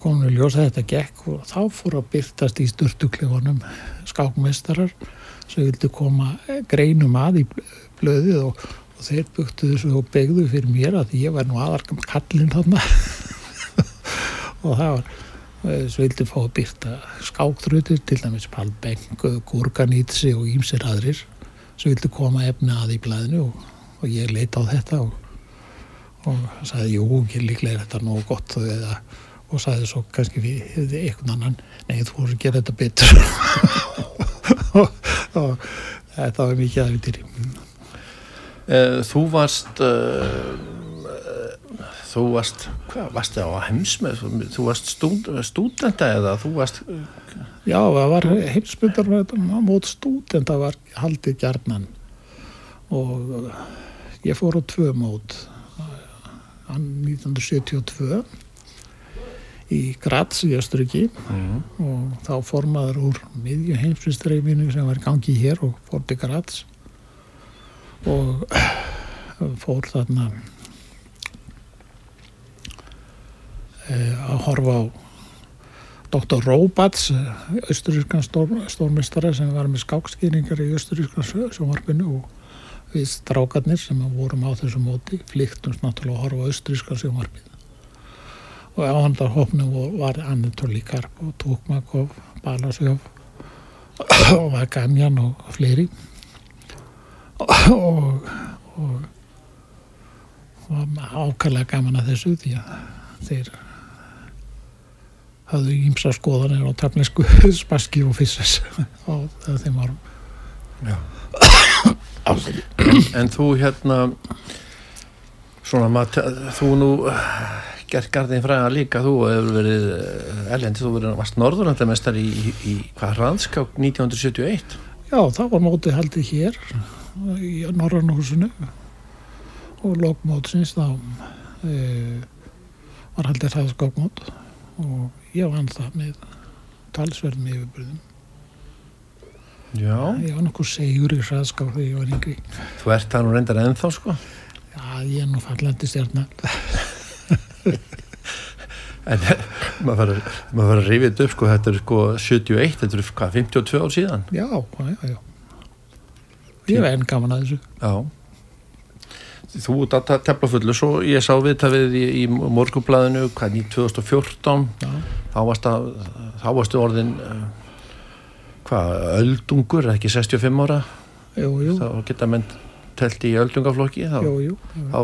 komum við ljósa þetta gekk og þá fór að byrtast í sturtuklefunum skákmeistarar sem vildu koma greinum að í blöðið og, og þeir buktu þessu og begðu fyrir mér að ég var nú aðarkam kallinn þarna. Og það var þessu vildi fá að byrta skákþrutir til dæmis Palbenk, Gurganítsi og ímsir aðrir sem vildi koma efni að í blæðinu og, og ég leita á þetta og, og sagði, jú, ekki líklega er þetta nógu gott eða, og sagði svo kannski við einhvern annan, nei þú voru að gera þetta betur. Og, og þetta var mikið aðvitýri Eh, Þú varst uh, þú varst hvað varst það á heimsmið þú varst stúd, stúdenta eða þú varst Já, það var heimsbyndar mót stúdenda var haldið gjarnan. Og ég fór á tvö mót hann 1972 í Graz í Östuríki mm. og þá formaður úr miðju heimsbyrstreifinu sem var gangi hér og fór til Graz og fór þarna eh, að horfa á Dr. Robats, austurískan stór, stórmestara sem var með skákskýringar í austurískan sjónvarpinu og við strákarnir sem vorum á þessu móti flyktumst náttúrulega að horfa á austurískan sjónvarpinu og áhandar hópnum var Anatoli Karp og Tókmakov, Balasjóf og Vagamjan og fleiri og, og, og var ákvæmlega gaman að þessu því að þeir hafðu ímsa skoðanir á tafnesku spaski og fysses á þeim árum Já. en þú hérna svona maður, þú nú gert garðin fræða líka þú hefur verið erlendi, þú verið varst norðurlandamestar í, í, í hvað hraðskák 1971 Já, það var mótið haldið hér í Norrannhúsinu og lókmótsins þá e, var haldið hraðskákmót og ég vann það með talsverðum yfirbyrðum. Já, Ég var nokkuð segur í hraðskák þegar ég var yngri. þú ert það nú reyndar ennþá sko Já, ég er nú fallandi stjarnar. en maður fara að rifja þetta upp sko þetta er sko 71, þetta er hvað 52 ár síðan Já, já, já. Ég var enn gaman að þessu. Já Þú tefla fullu svo ég sá viðtafið í, í morgublaðinu í 2014 Já, þá varstu orðin uh, hvað, öldungur, ekki 65 ára? Jú, jú, þá geta menn telt í öldungaflokki þá, jú, þá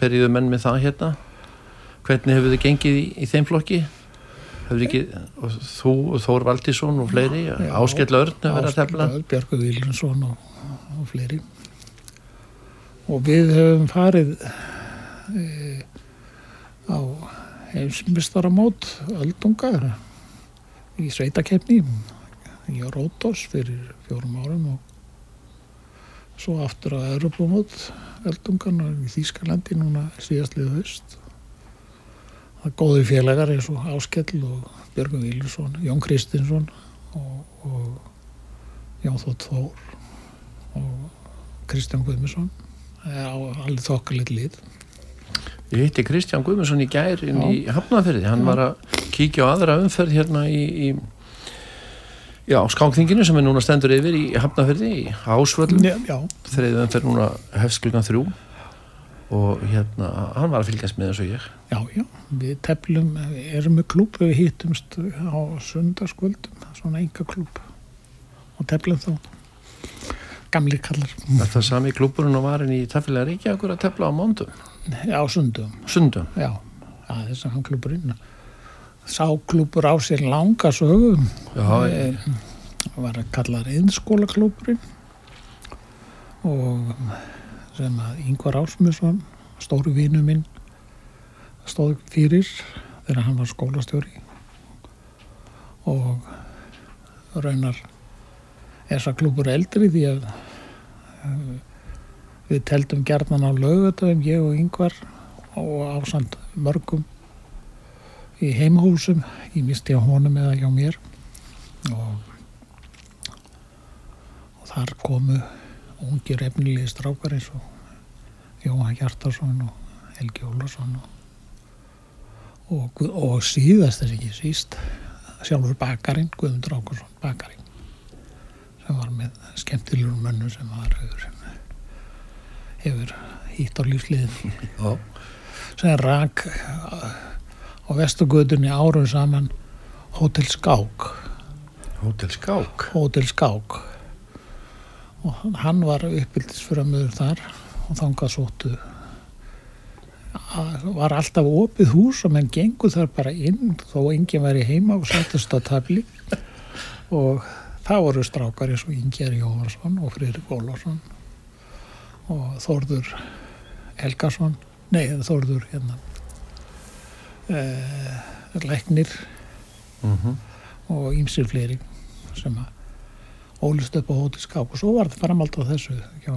byrjuðu menn með það hérna. Hvernig hefur þið gengið í, í þeim flokki? Hefur ekki og þú Þór Valdísson og fleiri. Áskell Örn að vera að tefla. Björgu Viljansson og, og fleiri. Og við höfum farið e, á heimsmystaramót öldungar í sveitakefni í Rótos fyrir fjórum árum og svo aftur á Europamót öldungarna í Þýskalandi núna síðastlið haust. Það er góði félagar eins og Áskell og Björgun Viljansson, Jón Kristinsson og, og Jón Þótt Þór og Kristján Guðmusson á alveg þokkalegt lið. Ég hitti Kristján Guðmundsson í gær inn Já. í Hafnarferði, hann var að kíkja á aðra umferð hérna í, í já, skákþinginu sem er núna stendur yfir í Hafnarferði í já, þriðið umferð núna hefst klukkan þrjú. Og hérna, hann var að fylgjast með og ég. Já, já, við teflum, erum með klúb, við hittumst á sundarskvöldum, svona enga klúb og teflum þá. Gamli kallar. Er það sami klúburinn og varinn í Taffilega Ríkjavíkur að tefla á mándum, á sundum, sundum. Já, Já, þessi hann klúburinn. Sá klúbur á sér langa sögum. Eh, var að kalla reyðskóla klúburinn og sem að Ingvar Ásmusson, stóru vinu minn, stóð fyrir þegar hann var skólastjóri og raunar þessa klúbur eldri því að eh, við teldum gerðan á lögutöfum, ég og Ingvar og ásand mörgum í heimahúsum, ég misti á honum eða hjá mér. Og, og þar komu ungir efnilegi strákar eins og Jóhann Hjartarsson og Helgi Ólarsson og, og, og síðast þess ekki síst sjálfur bakarinn, Guðmundur Ákursson bakarinn sem var með skemmtilegur mönnu sem var hefur, hefur hýtt á lífsliðin sem rak á vestugötunni árum saman Hótel Skák. Hótel Skák. Hótel Skák. Og hann- var uppbyldisframöður þar og þangað sóttu. Var alltaf opið hús og menn gengu þar bara inn þó enginn væri heima og settist á tabli og það voru strákar eins og Ingjar Jóhansson og Friðrik Ólafsson og Þórður Helgason. Nei Þórður hérna Læknir Mm og ýmsir fleiri sem að ólist upp á hóti skák og svo var það framald á þessu hjá,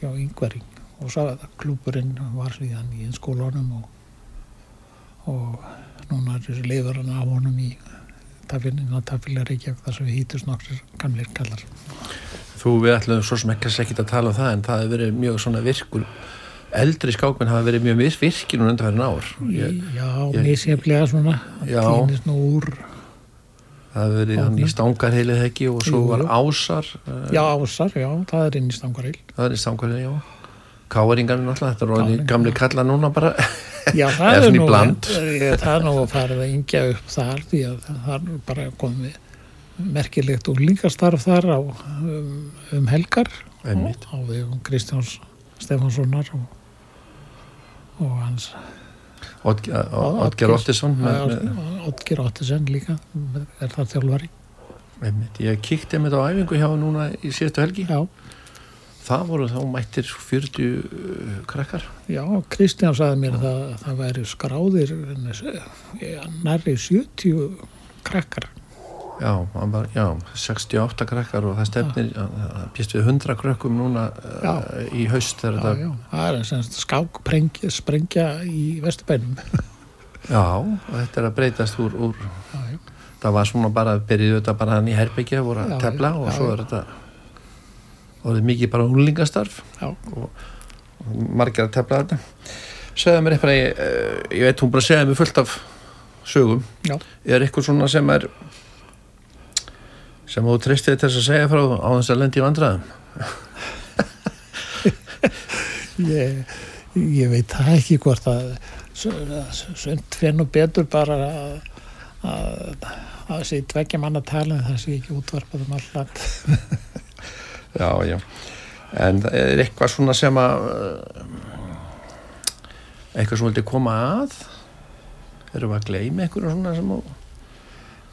hjá yngveri og svo að klúburinn var síðan í skólanum og, og núna er þessi leifur hann á honum í tafilinu að tafila Reykjavík þar sem við hýtust nokkur gamlir kallar. Þú við ætlum svo sem ekki að tala um það en það hefur verið mjög svona virkur eldri skákmenn hafa verið mjög misvirkir núna undanfærin ár. Ég, Já, misjaflega svona Já. týnist nú úr það verið hann í stangarheilið ekki og svo var ásar. eh, Já, ásar, já, það er inn í stangaril Það er í stangarheilið, já. Káringarnir náttúrulega, þetta er orðin Káringar. gamli kalla núna bara. Já, það er, í nú, eh, það er nú að fara að yngja upp þar því að það er bara komið merkilegt úlingastarf þar á um, um helgar Einmitt. á vegum Kristjáns Stefanssonar og, og hans Oddgeir Ottesson. Oddgeir Ottesen líka er það þjálfari. Ég kíkti einmitt á æfingu hjá núna í síðustu helgi. já, Það voru þá mættir 40 uh, krakkar. já Kristján sagði mér að það, það væri skráðir eh, nærri 70 krakkar Já, var, já, 68 krakkar og það stefnir, það býst við 100 krökkum núna Já. í haust já, þetta, já, það er skákprengja sprengja í Vesturbænum já, og þetta er að breytast úr, úr já, það var svona bara, byrjuðu þetta bara hann í herbyggja, voru að tefla og svo er þetta orðið mikið bara unlingastarf Já. og, og margir að tefla þetta. Segðu mér eitthvað, ég, eh, ég veit hún bara segja mér fullt af sögum. Já. Er eitthvað svona sem er sem þú treystið til þess að segja frá á þess að lendi í vandræðum? ég, ég veit það ekki hvort að svönd nú betur bara að að að þessi tveggja manna talin það sé ekki útvarpað um alland Já, já. En það er eitthvað svona sem að eitthvað sem vildi koma að erum við að gleyma eitthvað svona sem að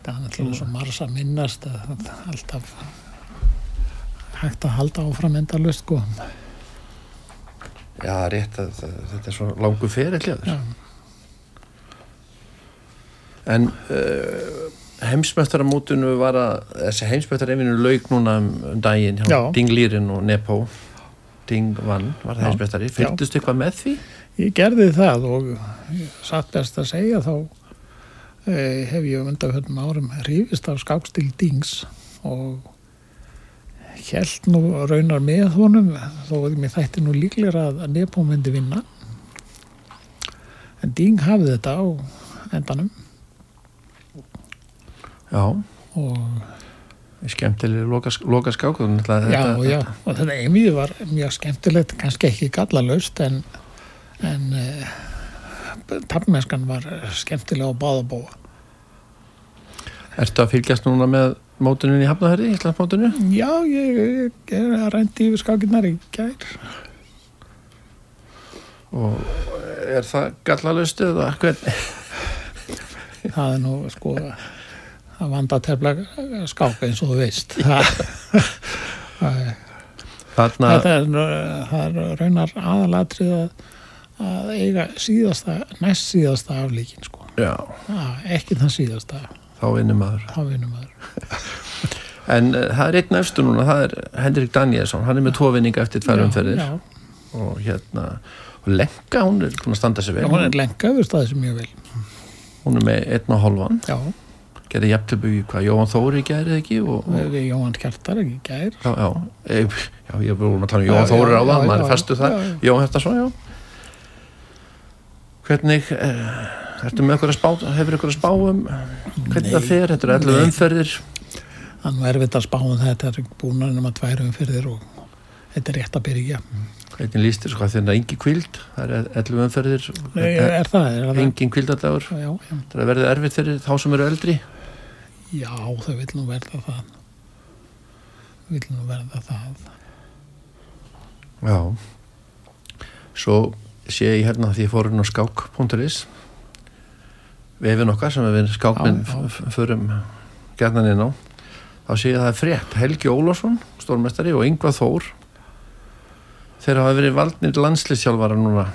það er náttúrulega svo margs að minnast að alltaf hægt að halda áfram endalust sko. já, rétt að, þetta er svo langu Já. en uh, heimsmestaramótinu var að þessi heimsmestarefinu lauk núna um, um daginn hjá Já. Ding Lýrin og Nepo Ding vann, var það Já. heimsmestari fylgdust eitthvað með því? Ég gerði það og satt best að segja þá eh, hef ég undanfjöldum árum hrifist af skákstil Dings og held nú raunar með honum þó að mér þætti nú líklega að Nepo myndi vinna. En Ding hafði þetta á endanum. Já, og skemmtilega loka, loka skák já, já, og þetta einmið var mjög skemmtilegt, kannski ekki gallalaust en, en tappmennskan var skemmtilega á báðabóa Ertu að fylgjast núna með mótunin í Hafnaherri, Íslandsmótinu? Já, ég, ég er að rændi yfir skákinnar í gær. og er það gallalust eða hvernig? það er nú sko að vanda tefla skák eins og þú veist það, það Þetta er, það er raunar aðalatrið að, að eiga síðasta, næst síðasta aflíkin sko. já, ekki það síðasta, þá vinnum maður. þá vinnum maður. En uh, það er einn efstu núna, það er Henrik Danielsson, hann er með tvo vinninga eftir tvær umferðir Já, og hérna, og Lenka, hún er búin að standa já, vel. hún er lenga við staðið sem mjög vel. Hún er með einn og hálfan, Já, gerði jafntöpu í hvað, Jóhann Þóri gerði ekki og, og Jóhann Kjartar ekki gær. já, já, já, ég er búin að tala um Já, Jóhann Þóri já, á það, já, maður já, er festu það, já, já. Jóhann Hertarsson, já. Hvernig, eh, ertu með eitthvað að spá, hefur eitthvað að spá um hvernig Nei, það fer, þetta eru 11 nei. umferðir, Það er nú erfitt að spá um þetta, þetta er búin að nema tværum fyrir þér og þetta er rétt að byrja. hvernig líst þér, sko, þegar engi kvíld, það er 11 umferðir, Nei, er það? Er það? engin kvíldadagur, Já, já, það verður erfitt fyrir þá sem eru eldri. já, það vil nú verða það. Vil nú verða það. Já Svo sé ég hérna því ég fór inn á skák.is vefin okkar sem við skákminn förum gerðan inn á. Þá sé ég að það er frétt. Helgi Ólafsson, stórmestari og Yngvar Þór. Þeir hafa verið valdnir landslýsjálfara núna.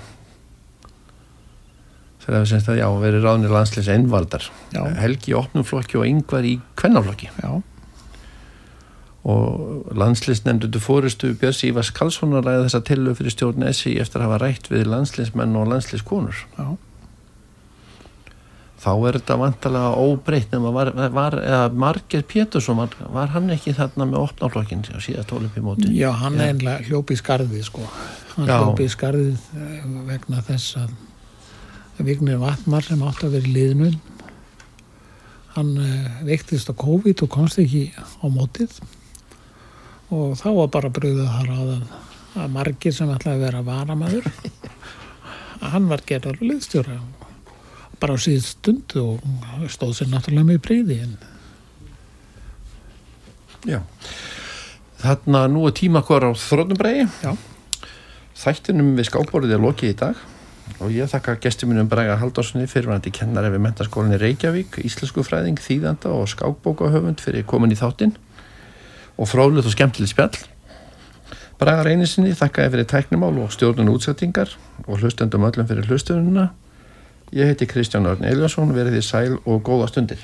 Þeir hafa semst að já, verið ráðnir landslýs einvaldar Já. Helgi í opnum flokki og Yngvar í kvennaflokki. Já, og landslýsnefnduðu fórustu Björns Ívars Karlssonar ræði þessa tillög fyrir stjórn SI eftir að hafa rætt við landslýsmenn og landslýskonur þá er þetta vantalega óbreytt nema var, var Marger Pétursson var, var hann ekki þarna með opnaflokkin á síðast ólumpi móti? Já, hann er einlega hljópi í skarðið sko. Hann Já. hljópi í skarðið eh, vegna þess að Vignir Vatmar sem átti að vera í liðinu hann uh, veiktist á COVID og komst ekki á mótið og þá var bara bröðuð þar á að, að margir sem ætlaði að vera varamæður hann var gerðar liðstjóra bara á síðust stund og stóð sér náttúrulega með breyði en Já. þarna nú er tíma hver á þrótnumbregi Já. þættinum við skákborðið er lokið í dag og ég þakka gestur mínum Braga Haldárssoni fyrirvændi kennari við mentaskólinni Reykjavík íslensku fræðing, þýðanda og skákbókahöfund fyrir komin í þáttinn og fróðlut og skemmtileg spjall. Braga reynisinni þakka fyrir tæknumál og stjórnun útsettingar og hlustendum öllum fyrir hlustununa ég heiti Kristján Örn Eliasson verið þið sæl og góða stundir